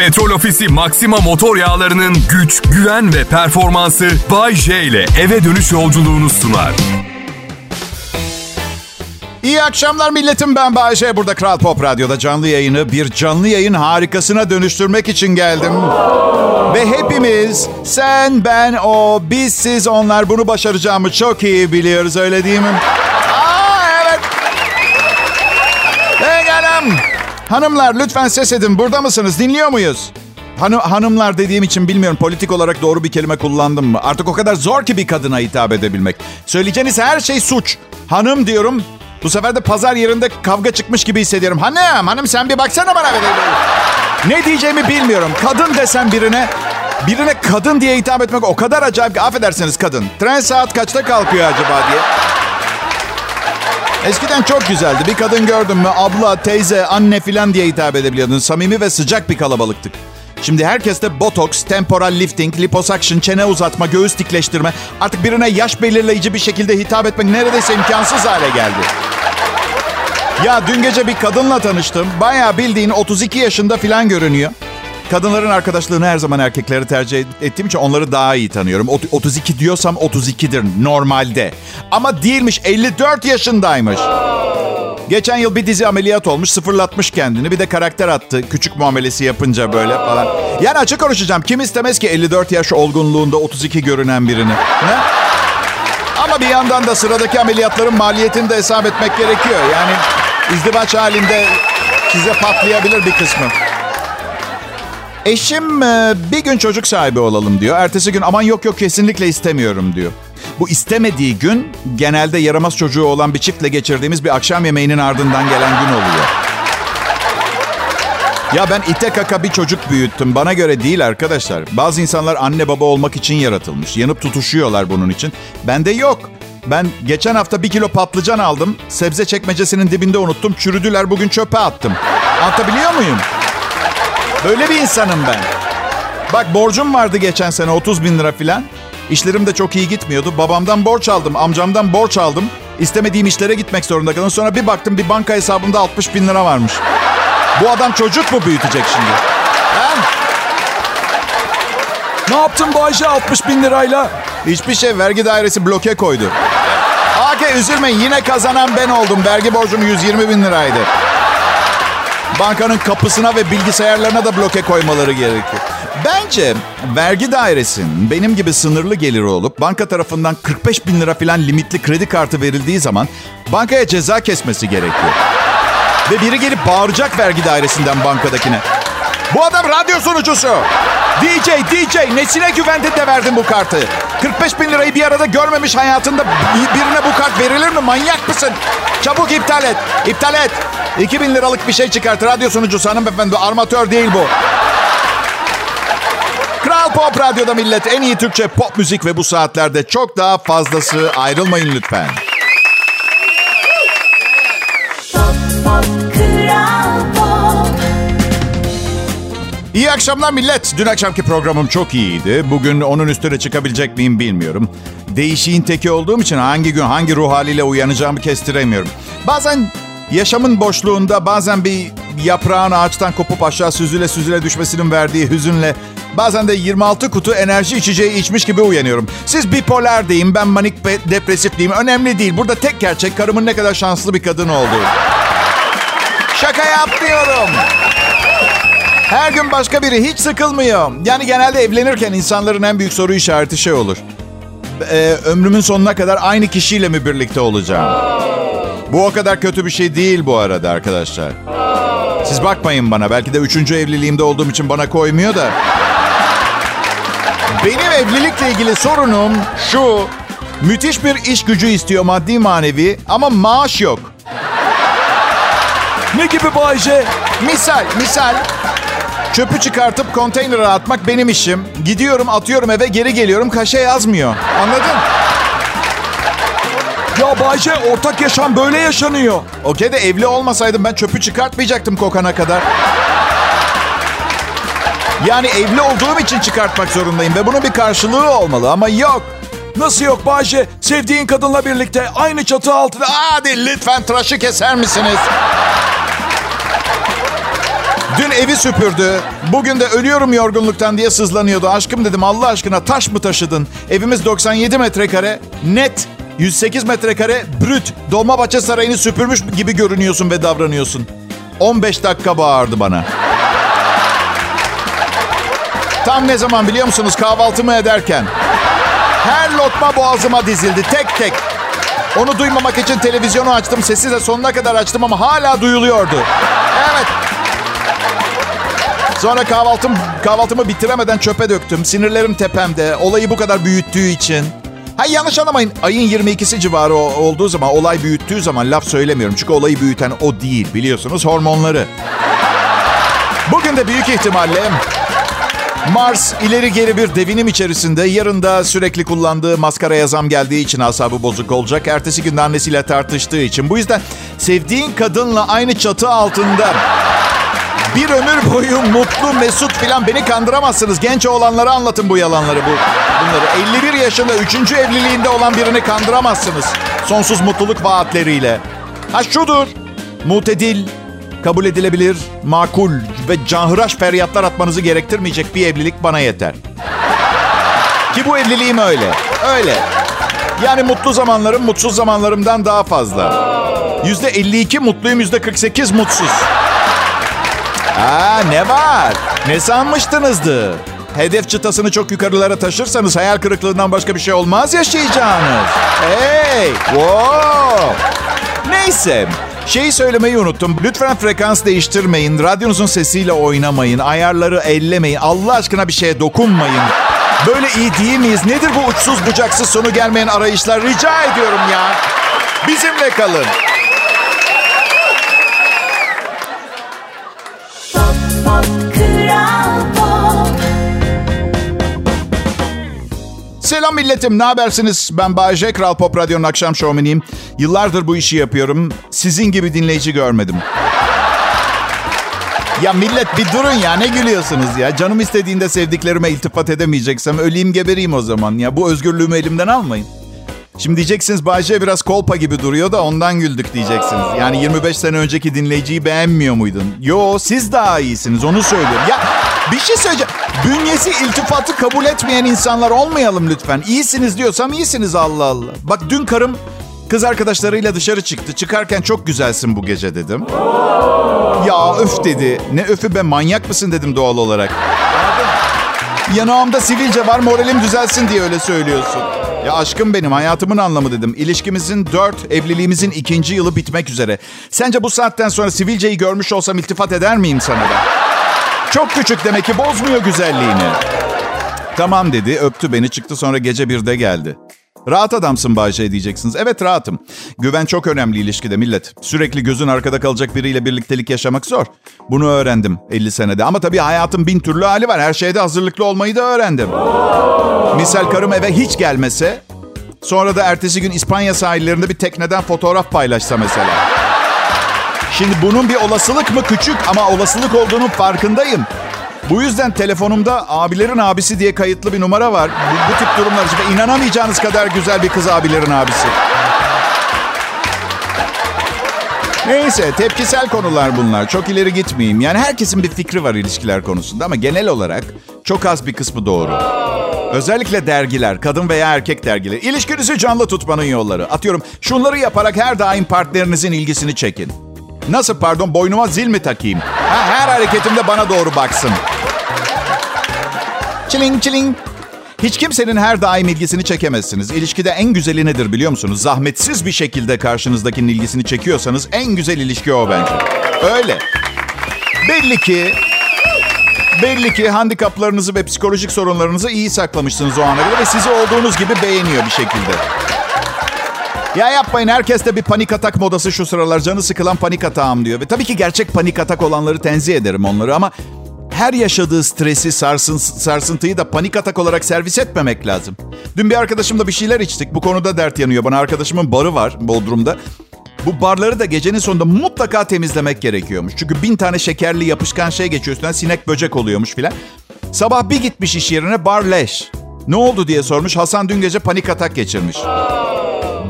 Petrol Ofisi Maxima motor yağlarının güç, güven ve performansı Bay J ile eve dönüş yolculuğunu sunar. İyi akşamlar milletim ben Bayece. Burada Kral Pop Radyo'da canlı yayını bir canlı yayın harikasına dönüştürmek için geldim. Ve hepimiz sen, ben, o, biz, siz, onlar bunu başaracağımı çok iyi biliyoruz öyle değil mi? Hanımlar lütfen ses edin. Burada mısınız? Dinliyor muyuz? Han hanımlar dediğim için bilmiyorum politik olarak doğru bir kelime kullandım mı? Artık o kadar zor ki bir kadına hitap edebilmek. Söyleyeceğiniz her şey suç. Hanım diyorum. Bu sefer de pazar yerinde kavga çıkmış gibi hissediyorum. Hanım, hanım sen bir baksana bana. Ne diyeceğimi bilmiyorum. Kadın desem birine, birine kadın diye hitap etmek o kadar acayip ki. Affedersiniz kadın. Tren saat kaçta kalkıyor acaba diye. Eskiden çok güzeldi. Bir kadın gördün mü abla, teyze, anne filan diye hitap edebiliyordun. Samimi ve sıcak bir kalabalıktık. Şimdi herkeste botoks, temporal lifting, liposuction, çene uzatma, göğüs dikleştirme. Artık birine yaş belirleyici bir şekilde hitap etmek neredeyse imkansız hale geldi. Ya dün gece bir kadınla tanıştım. Bayağı bildiğin 32 yaşında filan görünüyor. Kadınların arkadaşlığını her zaman erkeklere tercih ettiğim için onları daha iyi tanıyorum. 32 diyorsam 32'dir normalde. Ama değilmiş 54 yaşındaymış. Geçen yıl bir dizi ameliyat olmuş, sıfırlatmış kendini. Bir de karakter attı küçük muamelesi yapınca böyle falan. Yani açık konuşacağım. Kim istemez ki 54 yaş olgunluğunda 32 görünen birini? Ne? Ama bir yandan da sıradaki ameliyatların maliyetini de hesap etmek gerekiyor. Yani izdivaç halinde size patlayabilir bir kısmı. Eşim e, bir gün çocuk sahibi olalım diyor. Ertesi gün aman yok yok kesinlikle istemiyorum diyor. Bu istemediği gün genelde yaramaz çocuğu olan bir çiftle geçirdiğimiz bir akşam yemeğinin ardından gelen gün oluyor. Ya ben ite kaka bir çocuk büyüttüm. Bana göre değil arkadaşlar. Bazı insanlar anne baba olmak için yaratılmış. Yanıp tutuşuyorlar bunun için. Bende yok. Ben geçen hafta bir kilo patlıcan aldım. Sebze çekmecesinin dibinde unuttum. Çürüdüler bugün çöpe attım. Anlatabiliyor muyum? Böyle bir insanım ben. Bak borcum vardı geçen sene 30 bin lira filan. İşlerim de çok iyi gitmiyordu. Babamdan borç aldım, amcamdan borç aldım. İstemediğim işlere gitmek zorunda kaldım. Sonra bir baktım bir banka hesabımda 60 bin lira varmış. Bu adam çocuk mu büyütecek şimdi? Ben... Ne yaptın Bayce 60 bin lirayla? Hiçbir şey vergi dairesi bloke koydu. AK üzülmeyin yine kazanan ben oldum. Vergi borcum 120 bin liraydı. Bankanın kapısına ve bilgisayarlarına da bloke koymaları gerekiyor. Bence vergi dairesinin benim gibi sınırlı geliri olup banka tarafından 45 bin lira falan limitli kredi kartı verildiği zaman bankaya ceza kesmesi gerekiyor. Ve biri gelip bağıracak vergi dairesinden bankadakine. Bu adam radyo sunucusu. DJ, DJ nesine güvendin de verdin bu kartı? 45 bin lirayı bir arada görmemiş hayatında birine bu kart verilir mi? Manyak mısın? Çabuk iptal et. İptal et. 2000 liralık bir şey çıkart. Radyo sunucusu hanımefendi. Armatör değil bu. Kral Pop Radyo'da millet en iyi Türkçe pop müzik ve bu saatlerde çok daha fazlası ayrılmayın lütfen. İyi akşamlar millet. Dün akşamki programım çok iyiydi. Bugün onun üstüne çıkabilecek miyim bilmiyorum. Değişiğin teki olduğum için hangi gün hangi ruh haliyle uyanacağımı kestiremiyorum. Bazen yaşamın boşluğunda bazen bir yaprağın ağaçtan kopup aşağı süzüle süzüle düşmesinin verdiği hüzünle bazen de 26 kutu enerji içeceği içmiş gibi uyanıyorum. Siz bipolar deyin, ben manik depresif diyeyim. Önemli değil. Burada tek gerçek karımın ne kadar şanslı bir kadın olduğu. Şaka yapmıyorum. Her gün başka biri hiç sıkılmıyor. Yani genelde evlenirken insanların en büyük soru işareti şey olur. Ee, ömrümün sonuna kadar aynı kişiyle mi birlikte olacağım? Bu o kadar kötü bir şey değil bu arada arkadaşlar. Siz bakmayın bana. Belki de üçüncü evliliğimde olduğum için bana koymuyor da. Benim evlilikle ilgili sorunum şu. Müthiş bir iş gücü istiyor maddi manevi ama maaş yok. Ne gibi Bayce? Misal, misal. Çöpü çıkartıp konteynere atmak benim işim. Gidiyorum, atıyorum eve, geri geliyorum. Kaşe yazmıyor. Anladın? Ya Bayce ortak yaşam böyle yaşanıyor. Okey de evli olmasaydım ben çöpü çıkartmayacaktım kokana kadar. Yani evli olduğum için çıkartmak zorundayım ve bunun bir karşılığı olmalı ama yok. Nasıl yok Bayce? Sevdiğin kadınla birlikte aynı çatı altında... Hadi lütfen tıraşı keser misiniz? Dün evi süpürdü. Bugün de ölüyorum yorgunluktan diye sızlanıyordu. Aşkım dedim Allah aşkına taş mı taşıdın? Evimiz 97 metrekare. Net 108 metrekare brüt. Dolmabahçe Sarayı'nı süpürmüş gibi görünüyorsun ve davranıyorsun. 15 dakika bağırdı bana. Tam ne zaman biliyor musunuz kahvaltımı ederken? Her lokma boğazıma dizildi tek tek. Onu duymamak için televizyonu açtım. Sesi de sonuna kadar açtım ama hala duyuluyordu. Evet. Sonra kahvaltım kahvaltımı bitiremeden çöpe döktüm. Sinirlerim tepemde. Olayı bu kadar büyüttüğü için. Ha yanlış anlamayın. Ayın 22'si civarı olduğu zaman, olay büyüttüğü zaman laf söylemiyorum. Çünkü olayı büyüten o değil biliyorsunuz hormonları. Bugün de büyük ihtimalle Mars ileri geri bir devinim içerisinde. Yarın da sürekli kullandığı maskaraya zam geldiği için asabı bozuk olacak. Ertesi gün annesiyle tartıştığı için. Bu yüzden sevdiğin kadınla aynı çatı altında bir ömür boyu mutlu, mesut filan beni kandıramazsınız. Genç olanlara anlatın bu yalanları. Bu, bunları. 51 yaşında 3. evliliğinde olan birini kandıramazsınız. Sonsuz mutluluk vaatleriyle. Ha şudur. Mutedil, kabul edilebilir, makul ve canhıraş feryatlar atmanızı gerektirmeyecek bir evlilik bana yeter. Ki bu evliliğim öyle. Öyle. Yani mutlu zamanlarım mutsuz zamanlarımdan daha fazla. Yüzde 52 mutluyum, yüzde 48 mutsuz. Aa ne var? Ne sanmıştınızdı? Hedef çıtasını çok yukarılara taşırsanız hayal kırıklığından başka bir şey olmaz yaşayacağınız. Hey! Wow! Neyse. Şeyi söylemeyi unuttum. Lütfen frekans değiştirmeyin. Radyonuzun sesiyle oynamayın. Ayarları ellemeyin. Allah aşkına bir şeye dokunmayın. Böyle iyi değil miyiz? Nedir bu uçsuz bucaksız sonu gelmeyen arayışlar? Rica ediyorum ya. Bizimle kalın. Selam milletim, ne habersiniz? Ben Bayece, Kral Pop Radyo'nun akşam şovmeniyim. Yıllardır bu işi yapıyorum. Sizin gibi dinleyici görmedim. Ya millet bir durun ya, ne gülüyorsunuz ya? Canım istediğinde sevdiklerime iltifat edemeyeceksem öleyim gebereyim o zaman. Ya bu özgürlüğümü elimden almayın. Şimdi diyeceksiniz Bayce biraz kolpa gibi duruyor da ondan güldük diyeceksiniz. Yani 25 sene önceki dinleyiciyi beğenmiyor muydun? Yo siz daha iyisiniz onu söylüyorum. Ya bir şey söyleyeceğim. Bünyesi iltifatı kabul etmeyen insanlar olmayalım lütfen. İyisiniz diyorsam iyisiniz Allah Allah. Bak dün karım kız arkadaşlarıyla dışarı çıktı. Çıkarken çok güzelsin bu gece dedim. Ya öf dedi. Ne öfü be manyak mısın dedim doğal olarak. Yanağımda sivilce var moralim düzelsin diye öyle söylüyorsun. Ya aşkım benim hayatımın anlamı dedim. İlişkimizin dört, evliliğimizin ikinci yılı bitmek üzere. Sence bu saatten sonra sivilceyi görmüş olsam iltifat eder miyim sana ben? Çok küçük demek ki bozmuyor güzelliğini. Tamam dedi öptü beni çıktı sonra gece birde geldi. Rahat adamsın Bayce diyeceksiniz. Evet rahatım. Güven çok önemli ilişkide millet. Sürekli gözün arkada kalacak biriyle birliktelik yaşamak zor. Bunu öğrendim 50 senede. Ama tabii hayatın bin türlü hali var. Her şeyde hazırlıklı olmayı da öğrendim. Misal karım eve hiç gelmese... Sonra da ertesi gün İspanya sahillerinde bir tekneden fotoğraf paylaşsa mesela. Şimdi bunun bir olasılık mı küçük ama olasılık olduğunun farkındayım. Bu yüzden telefonumda abilerin abisi diye kayıtlı bir numara var. Bu, bu tip durumlar için inanamayacağınız kadar güzel bir kız abilerin abisi. Neyse tepkisel konular bunlar. Çok ileri gitmeyeyim. Yani herkesin bir fikri var ilişkiler konusunda ama genel olarak çok az bir kısmı doğru. Özellikle dergiler, kadın veya erkek dergileri. İlişkinizi canlı tutmanın yolları. Atıyorum şunları yaparak her daim partnerinizin ilgisini çekin. Nasıl pardon boynuma zil mi takayım? Ha, her hareketimde bana doğru baksın. Çiling çiling. Hiç kimsenin her daim ilgisini çekemezsiniz. İlişkide en güzeli nedir biliyor musunuz? Zahmetsiz bir şekilde karşınızdakinin ilgisini çekiyorsanız en güzel ilişki o bence. Öyle. Belli ki Belli ki handikaplarınızı ve psikolojik sorunlarınızı iyi saklamışsınız o ana kadar ve sizi olduğunuz gibi beğeniyor bir şekilde. Ya yapmayın herkes de bir panik atak modası şu sıralar. Canı sıkılan panik atağım diyor. Ve tabii ki gerçek panik atak olanları tenzih ederim onları ama her yaşadığı stresi, sarsın, sarsıntıyı da panik atak olarak servis etmemek lazım. Dün bir arkadaşımla bir şeyler içtik. Bu konuda dert yanıyor bana. Arkadaşımın barı var Bodrum'da. Bu barları da gecenin sonunda mutlaka temizlemek gerekiyormuş. Çünkü bin tane şekerli yapışkan şey geçiyor üstünden sinek böcek oluyormuş filan. Sabah bir gitmiş iş yerine bar leş. Ne oldu diye sormuş. Hasan dün gece panik atak geçirmiş.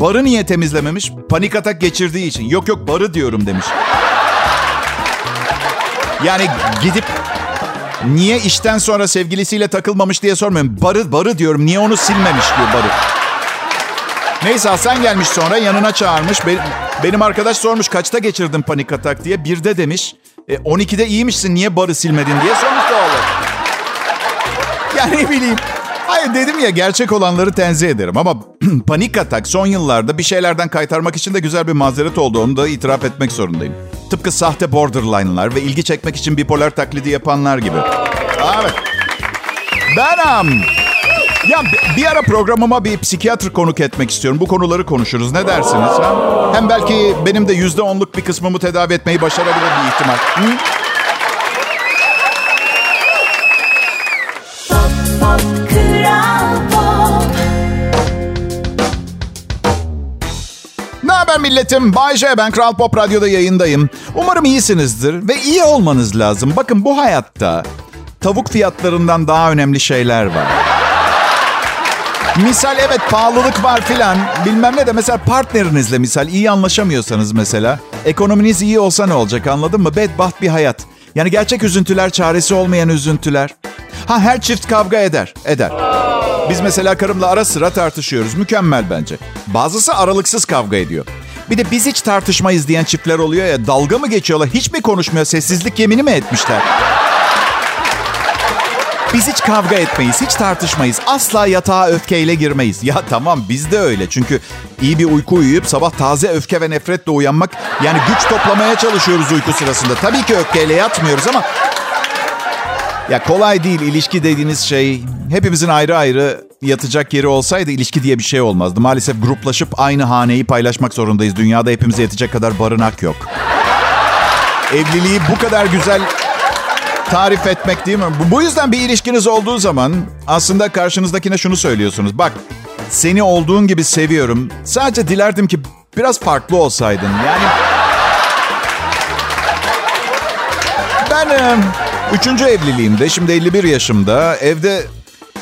Barı niye temizlememiş? Panik atak geçirdiği için. Yok yok barı diyorum demiş. Yani gidip niye işten sonra sevgilisiyle takılmamış diye sormuyorum. Barı, barı diyorum. Niye onu silmemiş diyor barı. Neyse Hasan gelmiş sonra yanına çağırmış. Benim, arkadaş sormuş kaçta geçirdin panik atak diye. Birde demiş. E, 12'de iyiymişsin niye barı silmedin diye sormuş doğal Yani ne bileyim. Hayır dedim ya gerçek olanları tenzih ederim ama panik atak son yıllarda bir şeylerden kaytarmak için de güzel bir mazeret oldu. Onu da itiraf etmek zorundayım. Tıpkı sahte borderline'lar ve ilgi çekmek için bipolar taklidi yapanlar gibi. Evet. Benam. Ya bir ara programıma bir psikiyatr konuk etmek istiyorum. Bu konuları konuşuruz. Ne dersiniz? Ha? Hem belki benim de yüzde onluk bir kısmımı tedavi etmeyi başarabilir bir ihtimal. Hı? Milletim? Bay J, ben Kral Pop Radyo'da yayındayım. Umarım iyisinizdir ve iyi olmanız lazım. Bakın bu hayatta tavuk fiyatlarından daha önemli şeyler var. Misal evet pahalılık var filan bilmem ne de mesela partnerinizle misal iyi anlaşamıyorsanız mesela ekonominiz iyi olsa ne olacak anladın mı? Bedbaht bir hayat. Yani gerçek üzüntüler çaresi olmayan üzüntüler. Ha her çift kavga eder, eder. Biz mesela karımla ara sıra tartışıyoruz. Mükemmel bence. Bazısı aralıksız kavga ediyor. Bir de biz hiç tartışmayız diyen çiftler oluyor ya dalga mı geçiyorlar? Hiç mi konuşmuyor? Sessizlik yemini mi etmişler? Biz hiç kavga etmeyiz, hiç tartışmayız. Asla yatağa öfkeyle girmeyiz. Ya tamam biz de öyle. Çünkü iyi bir uyku uyuyup sabah taze öfke ve nefretle uyanmak... Yani güç toplamaya çalışıyoruz uyku sırasında. Tabii ki öfkeyle yatmıyoruz ama... Ya kolay değil ilişki dediğiniz şey. Hepimizin ayrı ayrı yatacak yeri olsaydı ilişki diye bir şey olmazdı. Maalesef gruplaşıp aynı haneyi paylaşmak zorundayız. Dünyada hepimize yetecek kadar barınak yok. Evliliği bu kadar güzel tarif etmek değil mi? Bu yüzden bir ilişkiniz olduğu zaman aslında karşınızdakine şunu söylüyorsunuz. Bak seni olduğun gibi seviyorum. Sadece dilerdim ki biraz farklı olsaydın. Yani ben üçüncü evliliğimde şimdi 51 yaşımda evde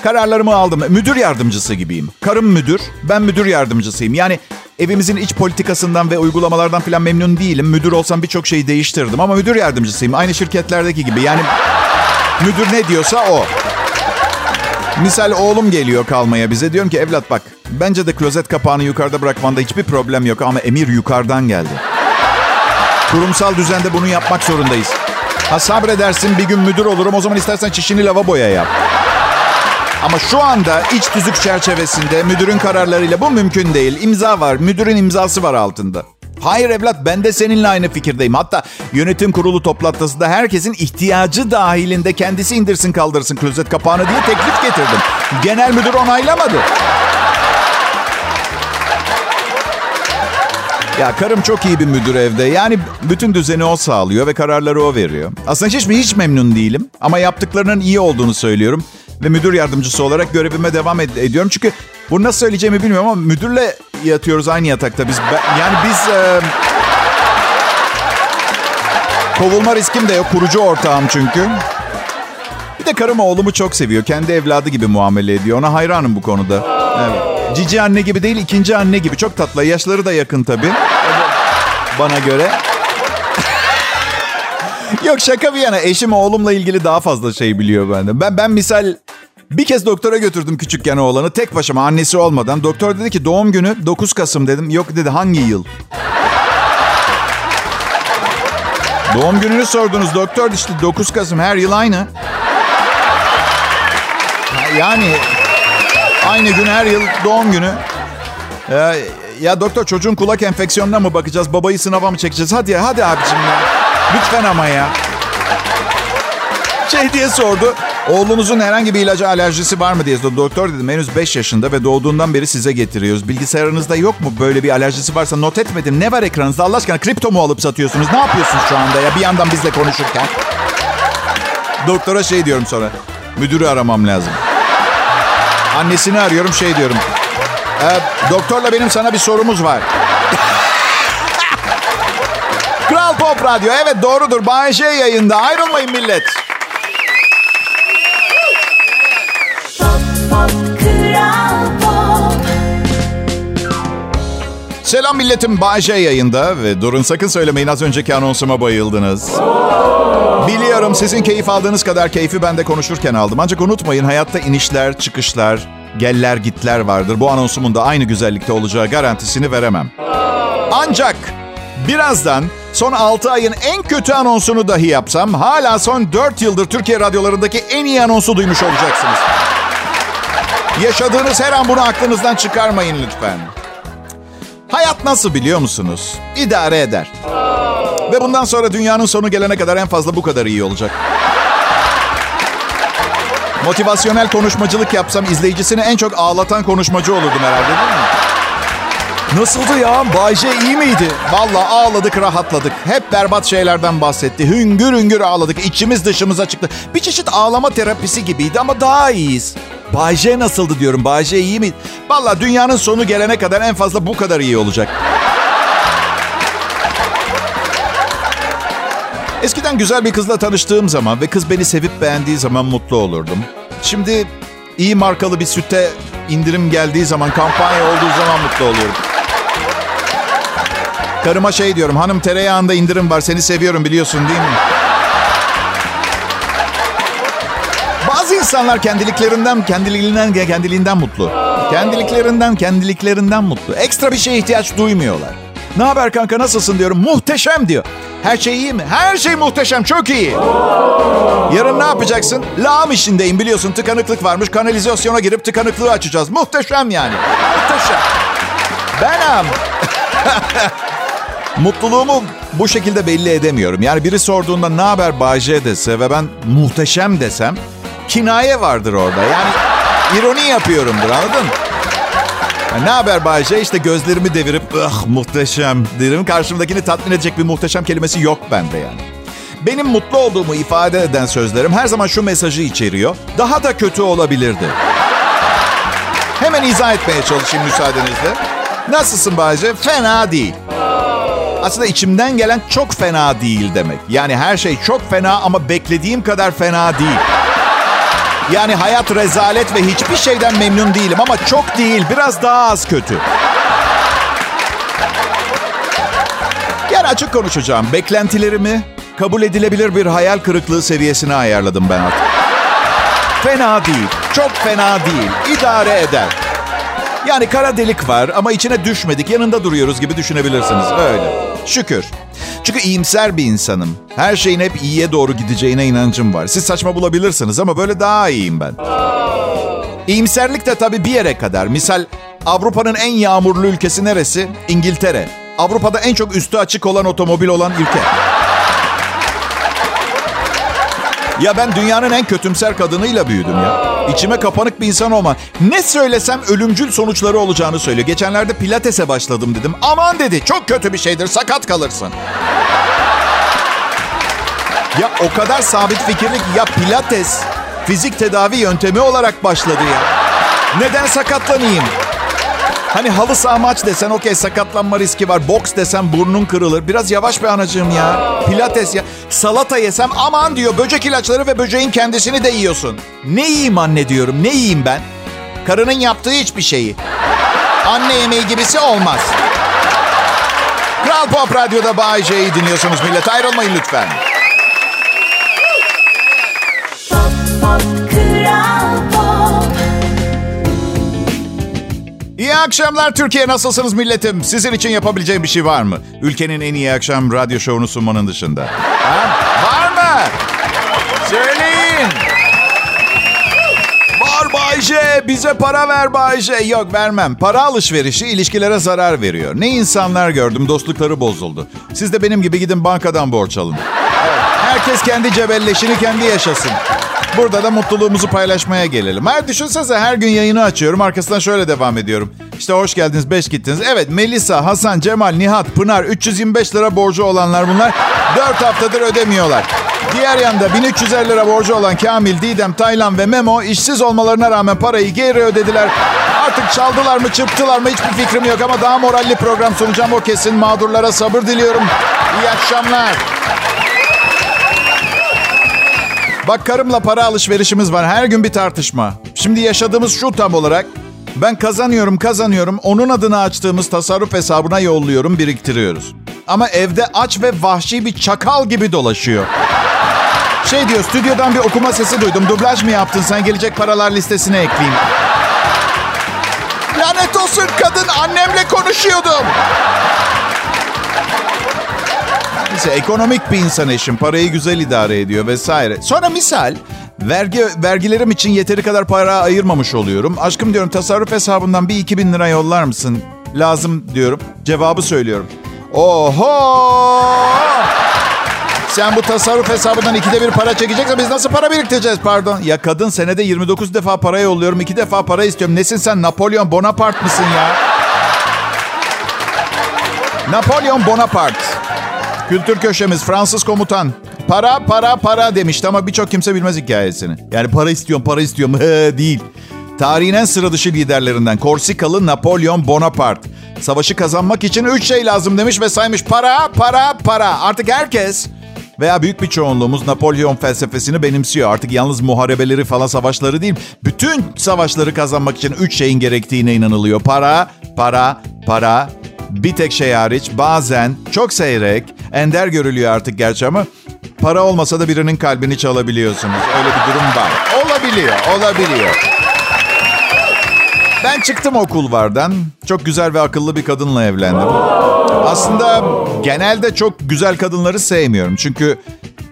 kararlarımı aldım. Müdür yardımcısı gibiyim. Karım müdür, ben müdür yardımcısıyım. Yani evimizin iç politikasından ve uygulamalardan falan memnun değilim. Müdür olsam birçok şeyi değiştirdim ama müdür yardımcısıyım. Aynı şirketlerdeki gibi. Yani müdür ne diyorsa o. Misal oğlum geliyor kalmaya bize. Diyorum ki evlat bak bence de klozet kapağını yukarıda bırakmanda hiçbir problem yok ama emir yukarıdan geldi. Kurumsal düzende bunu yapmak zorundayız. Ha sabredersin bir gün müdür olurum o zaman istersen çişini lavaboya yap. Ama şu anda iç tüzük çerçevesinde müdürün kararlarıyla bu mümkün değil. İmza var, müdürün imzası var altında. Hayır evlat ben de seninle aynı fikirdeyim. Hatta yönetim kurulu toplantısında herkesin ihtiyacı dahilinde kendisi indirsin kaldırsın klozet kapağını diye teklif getirdim. Genel müdür onaylamadı. Ya karım çok iyi bir müdür evde. Yani bütün düzeni o sağlıyor ve kararları o veriyor. Aslında hiç mi hiç memnun değilim. Ama yaptıklarının iyi olduğunu söylüyorum ve müdür yardımcısı olarak görevime devam ed- ediyorum. Çünkü bunu nasıl söyleyeceğimi bilmiyorum ama müdürle yatıyoruz aynı yatakta. Biz yani biz e, kovulma riskim de yok. Kurucu ortağım çünkü. Bir de karım oğlumu çok seviyor. Kendi evladı gibi muamele ediyor. Ona hayranım bu konuda. Evet. Cici anne gibi değil, ikinci anne gibi. Çok tatlı. Yaşları da yakın tabii. Bana göre. Yok şaka bir yana eşim oğlumla ilgili daha fazla şey biliyor benden. Ben ben misal bir kez doktora götürdüm küçükken oğlanı tek başıma annesi olmadan. Doktor dedi ki doğum günü 9 Kasım dedim. Yok dedi hangi yıl? doğum gününü sordunuz doktor işte 9 Kasım her yıl aynı. Yani aynı gün her yıl doğum günü. Ya, ya doktor çocuğun kulak enfeksiyonuna mı bakacağız? Babayı sınava mı çekeceğiz? Hadi ya hadi abicim ya. Lütfen ama ya. Şey diye sordu. Oğlunuzun herhangi bir ilaca alerjisi var mı diye sordu. Doktor dedim henüz 5 yaşında ve doğduğundan beri size getiriyoruz. Bilgisayarınızda yok mu böyle bir alerjisi varsa not etmedim. Ne var ekranınızda Allah aşkına kripto mu alıp satıyorsunuz? Ne yapıyorsunuz şu anda ya bir yandan bizle konuşurken? Doktora şey diyorum sonra. Müdürü aramam lazım. Annesini arıyorum şey diyorum. E, doktorla benim sana bir sorumuz var. Kral Pop Radyo. Evet doğrudur. Bay J yayında. Ayrılmayın millet. Selam milletim. Bay J yayında ve durun sakın söylemeyin az önceki anonsuma bayıldınız. Biliyorum sizin keyif aldığınız kadar keyfi ben de konuşurken aldım. Ancak unutmayın hayatta inişler, çıkışlar, geller gitler vardır. Bu anonsumun da aynı güzellikte olacağı garantisini veremem. Ancak birazdan son 6 ayın en kötü anonsunu dahi yapsam hala son 4 yıldır Türkiye radyolarındaki en iyi anonsu duymuş olacaksınız. Yaşadığınız her an bunu aklınızdan çıkarmayın lütfen. Hayat nasıl biliyor musunuz? İdare eder. Ve bundan sonra dünyanın sonu gelene kadar en fazla bu kadar iyi olacak. Motivasyonel konuşmacılık yapsam izleyicisini en çok ağlatan konuşmacı olurdum herhalde değil mi? Nasıldı ya? Bayce iyi miydi? Valla ağladık, rahatladık. Hep berbat şeylerden bahsetti. Hüngür hüngür ağladık. İçimiz dışımıza çıktı. Bir çeşit ağlama terapisi gibiydi ama daha iyiyiz. Bayce nasıldı diyorum. Bayce iyi mi? Valla dünyanın sonu gelene kadar en fazla bu kadar iyi olacak. Eskiden güzel bir kızla tanıştığım zaman ve kız beni sevip beğendiği zaman mutlu olurdum. Şimdi iyi markalı bir sütte indirim geldiği zaman, kampanya olduğu zaman mutlu oluyorum. Karıma şey diyorum, hanım tereyağında indirim var, seni seviyorum biliyorsun değil mi? Bazı insanlar kendiliklerinden, kendiliğinden, kendiliğinden mutlu. Kendiliklerinden, kendiliklerinden mutlu. Ekstra bir şeye ihtiyaç duymuyorlar. Ne haber kanka nasılsın diyorum. Muhteşem diyor. Her şey iyi mi? Her şey muhteşem, çok iyi. Yarın ne yapacaksın? Lağım işindeyim biliyorsun. Tıkanıklık varmış. Kanalizasyona girip tıkanıklığı açacağız. Muhteşem yani. Muhteşem. Benim. Mutluluğumu bu şekilde belli edemiyorum. Yani biri sorduğunda ne haber Bayce dese ve ben muhteşem desem kinaye vardır orada. Yani ironi yapıyorumdur anladın mı? Ne haber Bayce? İşte gözlerimi devirip ah muhteşem derim. Karşımdakini tatmin edecek bir muhteşem kelimesi yok bende yani. Benim mutlu olduğumu ifade eden sözlerim her zaman şu mesajı içeriyor. Daha da kötü olabilirdi. Hemen izah etmeye çalışayım müsaadenizle. Nasılsın Bayce? Fena değil. Aslında içimden gelen çok fena değil demek. Yani her şey çok fena ama beklediğim kadar fena değil. Yani hayat rezalet ve hiçbir şeyden memnun değilim ama çok değil, biraz daha az kötü. Yani açık konuşacağım. Beklentilerimi kabul edilebilir bir hayal kırıklığı seviyesine ayarladım ben artık. Fena değil, çok fena değil, idare eder. Yani kara delik var ama içine düşmedik, yanında duruyoruz gibi düşünebilirsiniz. Öyle. Şükür. Çünkü iyimser bir insanım. Her şeyin hep iyiye doğru gideceğine inancım var. Siz saçma bulabilirsiniz ama böyle daha iyiyim ben. İyimserlik de tabii bir yere kadar. Misal Avrupa'nın en yağmurlu ülkesi neresi? İngiltere. Avrupa'da en çok üstü açık olan otomobil olan ülke. Ya ben dünyanın en kötümser kadınıyla büyüdüm ya. İçime kapanık bir insan olma. Ne söylesem ölümcül sonuçları olacağını söylüyor. Geçenlerde pilatese başladım dedim. Aman dedi çok kötü bir şeydir sakat kalırsın. Ya o kadar sabit fikirlik ya pilates fizik tedavi yöntemi olarak başladı ya. Neden sakatlanayım? Hani halı saha maç desen okey sakatlanma riski var. Boks desem burnun kırılır. Biraz yavaş be anacığım ya. Pilates ya. Salata yesem aman diyor böcek ilaçları ve böceğin kendisini de yiyorsun. Ne yiyeyim anne diyorum. Ne yiyeyim ben? Karının yaptığı hiçbir şeyi. Anne yemeği gibisi olmaz. Kral Pop Radyo'da Bay J'yi dinliyorsunuz millet. Ayrılmayın lütfen. İyi akşamlar Türkiye. Nasılsınız milletim? Sizin için yapabileceğim bir şey var mı? Ülkenin en iyi akşam radyo şovunu sunmanın dışında. Ha? Var mı? Söyleyin. Var Bayce. Bize para ver Bayce. Yok vermem. Para alışverişi ilişkilere zarar veriyor. Ne insanlar gördüm. Dostlukları bozuldu. Siz de benim gibi gidin bankadan borç alın. Herkes kendi cebelleşini kendi yaşasın. Burada da mutluluğumuzu paylaşmaya gelelim. Her düşünsenize her gün yayını açıyorum. Arkasından şöyle devam ediyorum. İşte hoş geldiniz, beş gittiniz. Evet Melisa, Hasan, Cemal, Nihat, Pınar 325 lira borcu olanlar bunlar. 4 haftadır ödemiyorlar. Diğer yanda 1350 lira borcu olan Kamil, Didem, Taylan ve Memo işsiz olmalarına rağmen parayı geri ödediler. Artık çaldılar mı, çırptılar mı hiçbir fikrim yok ama daha moralli program sunacağım o kesin. Mağdurlara sabır diliyorum. İyi akşamlar. Bak karımla para alışverişimiz var. Her gün bir tartışma. Şimdi yaşadığımız şu tam olarak. Ben kazanıyorum kazanıyorum. Onun adına açtığımız tasarruf hesabına yolluyorum biriktiriyoruz. Ama evde aç ve vahşi bir çakal gibi dolaşıyor. Şey diyor stüdyodan bir okuma sesi duydum. Dublaj mı yaptın sen gelecek paralar listesine ekleyeyim. Lanet olsun kadın annemle konuşuyordum. Neyse ekonomik bir insan eşim. Parayı güzel idare ediyor vesaire. Sonra misal vergi vergilerim için yeteri kadar para ayırmamış oluyorum. Aşkım diyorum tasarruf hesabından bir iki bin lira yollar mısın? Lazım diyorum. Cevabı söylüyorum. Oho! Sen bu tasarruf hesabından ikide bir para çekeceksen biz nasıl para biriktireceğiz pardon? Ya kadın senede 29 defa para yolluyorum. iki defa para istiyorum. Nesin sen Napolyon Bonaparte mısın ya? Napolyon Bonaparte. Kültür köşemiz Fransız komutan. Para para para demişti ama birçok kimse bilmez hikayesini. Yani para istiyorum para istiyorum değil. Tarihin en sıra dışı liderlerinden Korsikalı Napolyon Bonaparte. Savaşı kazanmak için üç şey lazım demiş ve saymış para para para. Artık herkes veya büyük bir çoğunluğumuz Napolyon felsefesini benimsiyor. Artık yalnız muharebeleri falan savaşları değil. Bütün savaşları kazanmak için üç şeyin gerektiğine inanılıyor. Para, para, para. Bir tek şey hariç bazen çok seyrek, ender görülüyor artık gerçi ama para olmasa da birinin kalbini çalabiliyorsunuz. Öyle bir durum var. Olabiliyor, olabiliyor. Ben çıktım okullardan. Çok güzel ve akıllı bir kadınla evlendim. Aslında genelde çok güzel kadınları sevmiyorum. Çünkü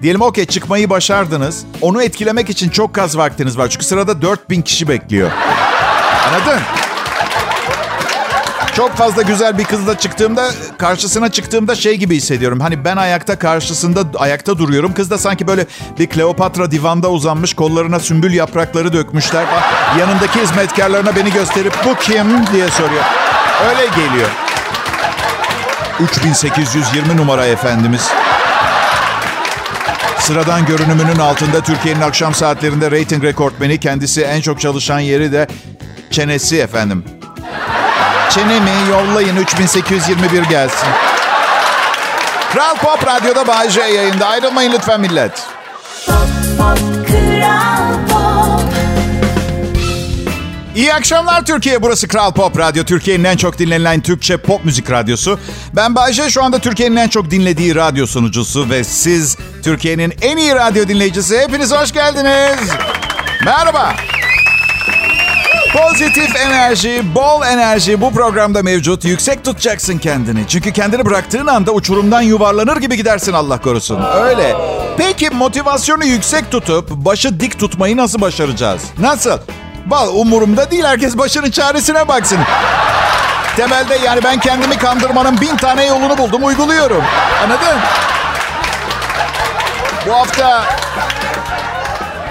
diyelim okey çıkmayı başardınız. Onu etkilemek için çok az vaktiniz var. Çünkü sırada 4000 kişi bekliyor. Anladın? Çok fazla güzel bir kızla çıktığımda, karşısına çıktığımda şey gibi hissediyorum. Hani ben ayakta karşısında ayakta duruyorum. Kız da sanki böyle bir Kleopatra divanda uzanmış, kollarına sümbül yaprakları dökmüşler. Yanındaki hizmetkarlarına beni gösterip bu kim diye soruyor. Öyle geliyor. 3820 numara efendimiz. Sıradan görünümünün altında Türkiye'nin akşam saatlerinde reyting rekortmeni. Kendisi en çok çalışan yeri de çenesi efendim. Çenemi yollayın 3821 gelsin. Kral Pop Radyo'da Bay J yayında. Ayrılmayın lütfen millet. Pop, pop, pop. İyi akşamlar Türkiye. Burası Kral Pop Radyo. Türkiye'nin en çok dinlenilen Türkçe pop müzik radyosu. Ben Bayce şu anda Türkiye'nin en çok dinlediği radyo sunucusu ve siz Türkiye'nin en iyi radyo dinleyicisi. Hepiniz hoş geldiniz. Merhaba. Pozitif enerji, bol enerji bu programda mevcut. Yüksek tutacaksın kendini. Çünkü kendini bıraktığın anda uçurumdan yuvarlanır gibi gidersin Allah korusun. Öyle. Peki motivasyonu yüksek tutup başı dik tutmayı nasıl başaracağız? Nasıl? Bal umurumda değil. Herkes başının çaresine baksın. Temelde yani ben kendimi kandırmanın bin tane yolunu buldum, uyguluyorum. Anladın? Bu hafta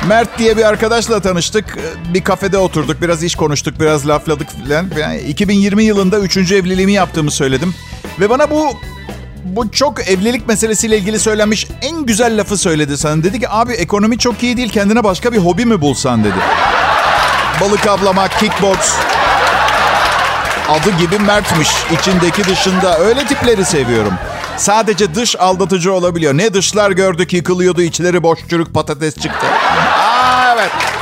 Mert diye bir arkadaşla tanıştık. Bir kafede oturduk. Biraz iş konuştuk. Biraz lafladık falan. Yani 2020 yılında üçüncü evliliğimi yaptığımı söyledim. Ve bana bu bu çok evlilik meselesiyle ilgili söylenmiş en güzel lafı söyledi sana. Dedi ki abi ekonomi çok iyi değil. Kendine başka bir hobi mi bulsan dedi. Balık avlamak, kickbox. Adı gibi Mert'miş. İçindeki dışında. Öyle tipleri seviyorum. Sadece dış aldatıcı olabiliyor. Ne dışlar gördük yıkılıyordu. içleri boş çürük patates çıktı. Evet.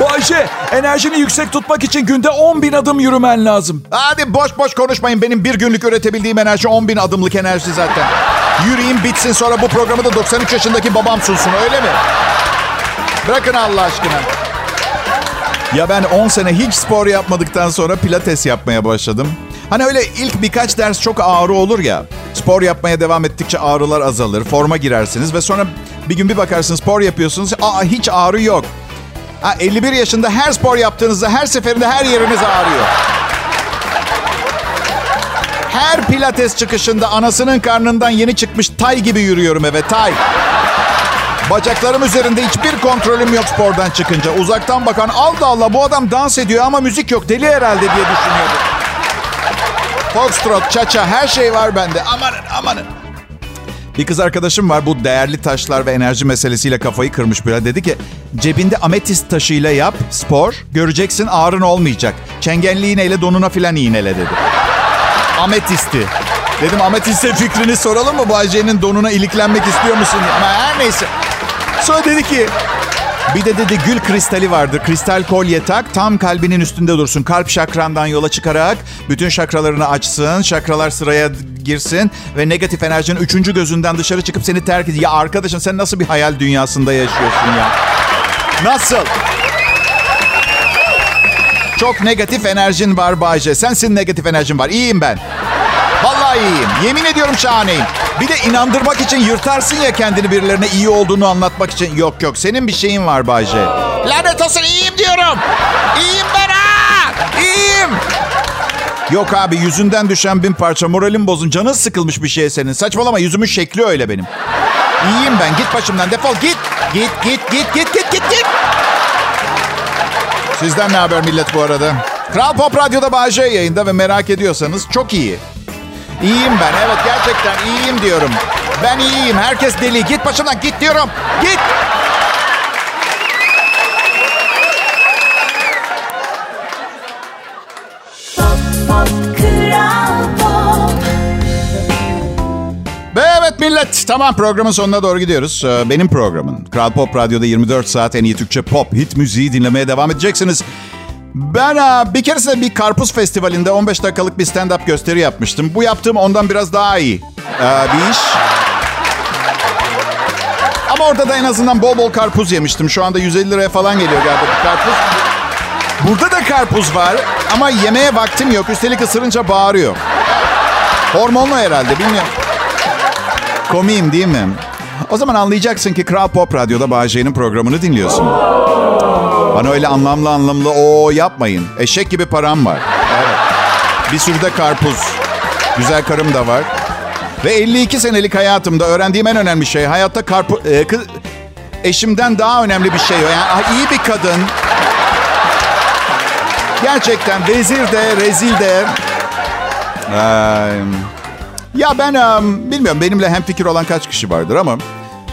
Bayşe, enerjini yüksek tutmak için günde 10 bin adım yürümen lazım. Hadi boş boş konuşmayın. Benim bir günlük üretebildiğim enerji 10 bin adımlık enerji zaten. Yürüyeyim bitsin sonra bu programı da 93 yaşındaki babam sunsun öyle mi? Bırakın Allah aşkına. Ya ben 10 sene hiç spor yapmadıktan sonra pilates yapmaya başladım. Hani öyle ilk birkaç ders çok ağrı olur ya. Spor yapmaya devam ettikçe ağrılar azalır. Forma girersiniz ve sonra bir gün bir bakarsınız spor yapıyorsunuz. Aa hiç ağrı yok. Ha, 51 yaşında her spor yaptığınızda her seferinde her yeriniz ağrıyor. Her pilates çıkışında anasının karnından yeni çıkmış tay gibi yürüyorum eve tay. Bacaklarım üzerinde hiçbir kontrolüm yok spordan çıkınca. Uzaktan bakan Allah Allah bu adam dans ediyor ama müzik yok deli herhalde diye düşünüyordum. Foxtrot, çaça her şey var bende. Amanın amanın. Bir kız arkadaşım var bu değerli taşlar ve enerji meselesiyle kafayı kırmış böyle. Dedi ki cebinde ametist taşıyla yap spor göreceksin ağrın olmayacak. Çengenli iğneyle donuna filan iğnele dedi. Ametisti. Dedim ametiste fikrini soralım mı? Bayce'nin donuna iliklenmek istiyor musun? Ama her neyse. Sonra dedi ki Bir de dedi gül kristali vardır. Kristal kolye tak tam kalbinin üstünde dursun. Kalp şakrandan yola çıkarak bütün şakralarını açsın. Şakralar sıraya girsin ve negatif enerjinin üçüncü gözünden dışarı çıkıp seni terk ediyor. Ya arkadaşım sen nasıl bir hayal dünyasında yaşıyorsun ya? Nasıl? Çok negatif enerjin var Bayce. Sensin negatif enerjin var. İyiyim ben. İyiyim. Yemin ediyorum şahaneyim. Bir de inandırmak için yırtarsın ya kendini birilerine iyi olduğunu anlatmak için. Yok yok senin bir şeyin var Bayce. Lanet olsun iyiyim diyorum. İyiyim ben ha. İyiyim. Yok abi yüzünden düşen bin parça moralim bozun. Canın sıkılmış bir şey senin. Saçmalama yüzümün şekli öyle benim. İyiyim ben. Git başımdan defol git. Git git git git git git git. Sizden ne haber millet bu arada? Kral Pop Radyo'da Bağcay yayında ve merak ediyorsanız çok iyi. İyiyim ben. Evet gerçekten iyiyim diyorum. Ben iyiyim. Herkes deli. Git başımdan git diyorum. Git. Ve evet millet tamam programın sonuna doğru gidiyoruz. Ee, Benim programın Kral Pop Radyo'da 24 saat en iyi Türkçe pop hit müziği dinlemeye devam edeceksiniz. Ben e, bir keresinde bir karpuz festivalinde 15 dakikalık bir stand-up gösteri yapmıştım. Bu yaptığım ondan biraz daha iyi e, bir iş. Ama orada da en azından bol bol karpuz yemiştim. Şu anda 150 liraya falan geliyor galiba karpuz. Burada da karpuz var ama yemeye vaktim yok. Üstelik ısırınca bağırıyor. Hormonlu herhalde bilmiyorum. Komiyim değil mi? O zaman anlayacaksın ki Kral Pop Radyo'da Bağcay'ın programını dinliyorsun. Bana öyle anlamlı anlamlı o yapmayın. Eşek gibi param var. Evet. Bir sürü de karpuz. Güzel karım da var. Ve 52 senelik hayatımda öğrendiğim en önemli şey hayatta karpuz... E, kız, eşimden daha önemli bir şey. Yani iyi bir kadın. Gerçekten vezir de, rezil de. Ee, ya ben um, bilmiyorum benimle hem fikir olan kaç kişi vardır ama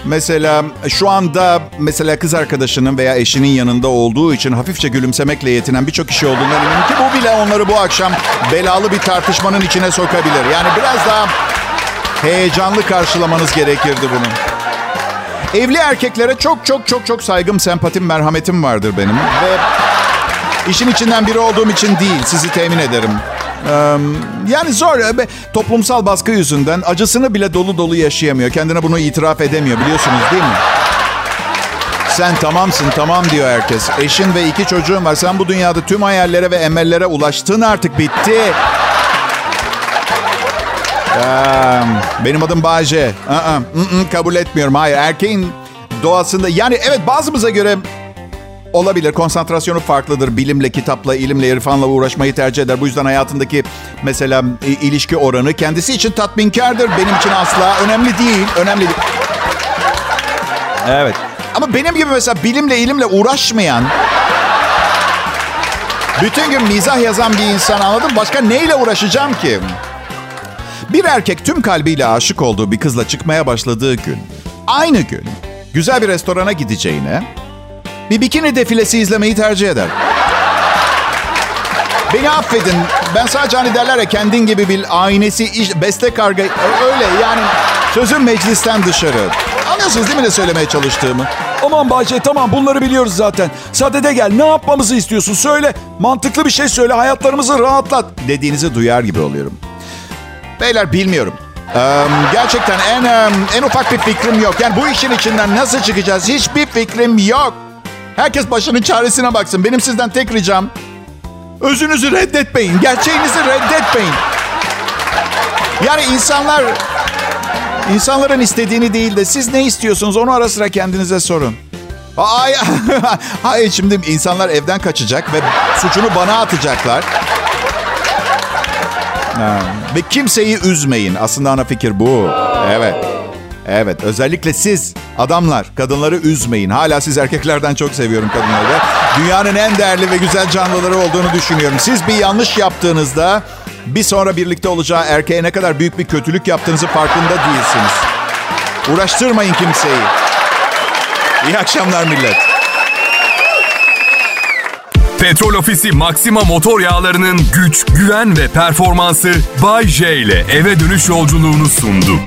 mesela şu anda mesela kız arkadaşının veya eşinin yanında olduğu için hafifçe gülümsemekle yetinen birçok kişi olduğundan eminim ki bu bile onları bu akşam belalı bir tartışmanın içine sokabilir. Yani biraz daha heyecanlı karşılamanız gerekirdi bunu. Evli erkeklere çok çok çok çok saygım, sempatim, merhametim vardır benim ve işin içinden biri olduğum için değil, sizi temin ederim. Yani zor. Toplumsal baskı yüzünden acısını bile dolu dolu yaşayamıyor. Kendine bunu itiraf edemiyor biliyorsunuz değil mi? Sen tamamsın tamam diyor herkes. Eşin ve iki çocuğun var. Sen bu dünyada tüm hayallere ve emellere ulaştın artık bitti. Benim adım Bayce. Uh-uh. kabul etmiyorum. Hayır erkeğin doğasında yani evet bazımıza göre olabilir. Konsantrasyonu farklıdır. Bilimle, kitapla, ilimle, irfanla uğraşmayı tercih eder. Bu yüzden hayatındaki mesela ilişki oranı kendisi için tatminkardır. Benim için asla önemli değil. Önemli değil. Evet. Ama benim gibi mesela bilimle, ilimle uğraşmayan bütün gün mizah yazan bir insan anladım. Başka neyle uğraşacağım ki? Bir erkek tüm kalbiyle aşık olduğu bir kızla çıkmaya başladığı gün, aynı gün güzel bir restorana gideceğine bir bikini defilesi izlemeyi tercih eder. Beni affedin. Ben sadece hani derler ya kendin gibi bir aynesi, iş, beste karga öyle yani sözüm meclisten dışarı. Anlıyorsunuz değil mi ne söylemeye çalıştığımı? Aman Bahçe tamam bunları biliyoruz zaten. Sadede gel ne yapmamızı istiyorsun söyle. Mantıklı bir şey söyle hayatlarımızı rahatlat. Dediğinizi duyar gibi oluyorum. Beyler bilmiyorum. Ee, gerçekten en en ufak bir fikrim yok. Yani bu işin içinden nasıl çıkacağız hiçbir fikrim yok. Herkes başının çaresine baksın. Benim sizden tek ricam özünüzü reddetmeyin. Gerçeğinizi reddetmeyin. Yani insanlar insanların istediğini değil de siz ne istiyorsunuz onu ara sıra kendinize sorun. Ay, hayır şimdi insanlar evden kaçacak ve suçunu bana atacaklar. Ha, ve kimseyi üzmeyin. Aslında ana fikir bu. Evet. Evet özellikle siz adamlar kadınları üzmeyin. Hala siz erkeklerden çok seviyorum kadınları. Dünyanın en değerli ve güzel canlıları olduğunu düşünüyorum. Siz bir yanlış yaptığınızda bir sonra birlikte olacağı erkeğe ne kadar büyük bir kötülük yaptığınızı farkında değilsiniz. Uğraştırmayın kimseyi. İyi akşamlar millet. Petrol Ofisi Maxima motor yağlarının güç, güven ve performansı Bay J ile eve dönüş yolculuğunu sundu.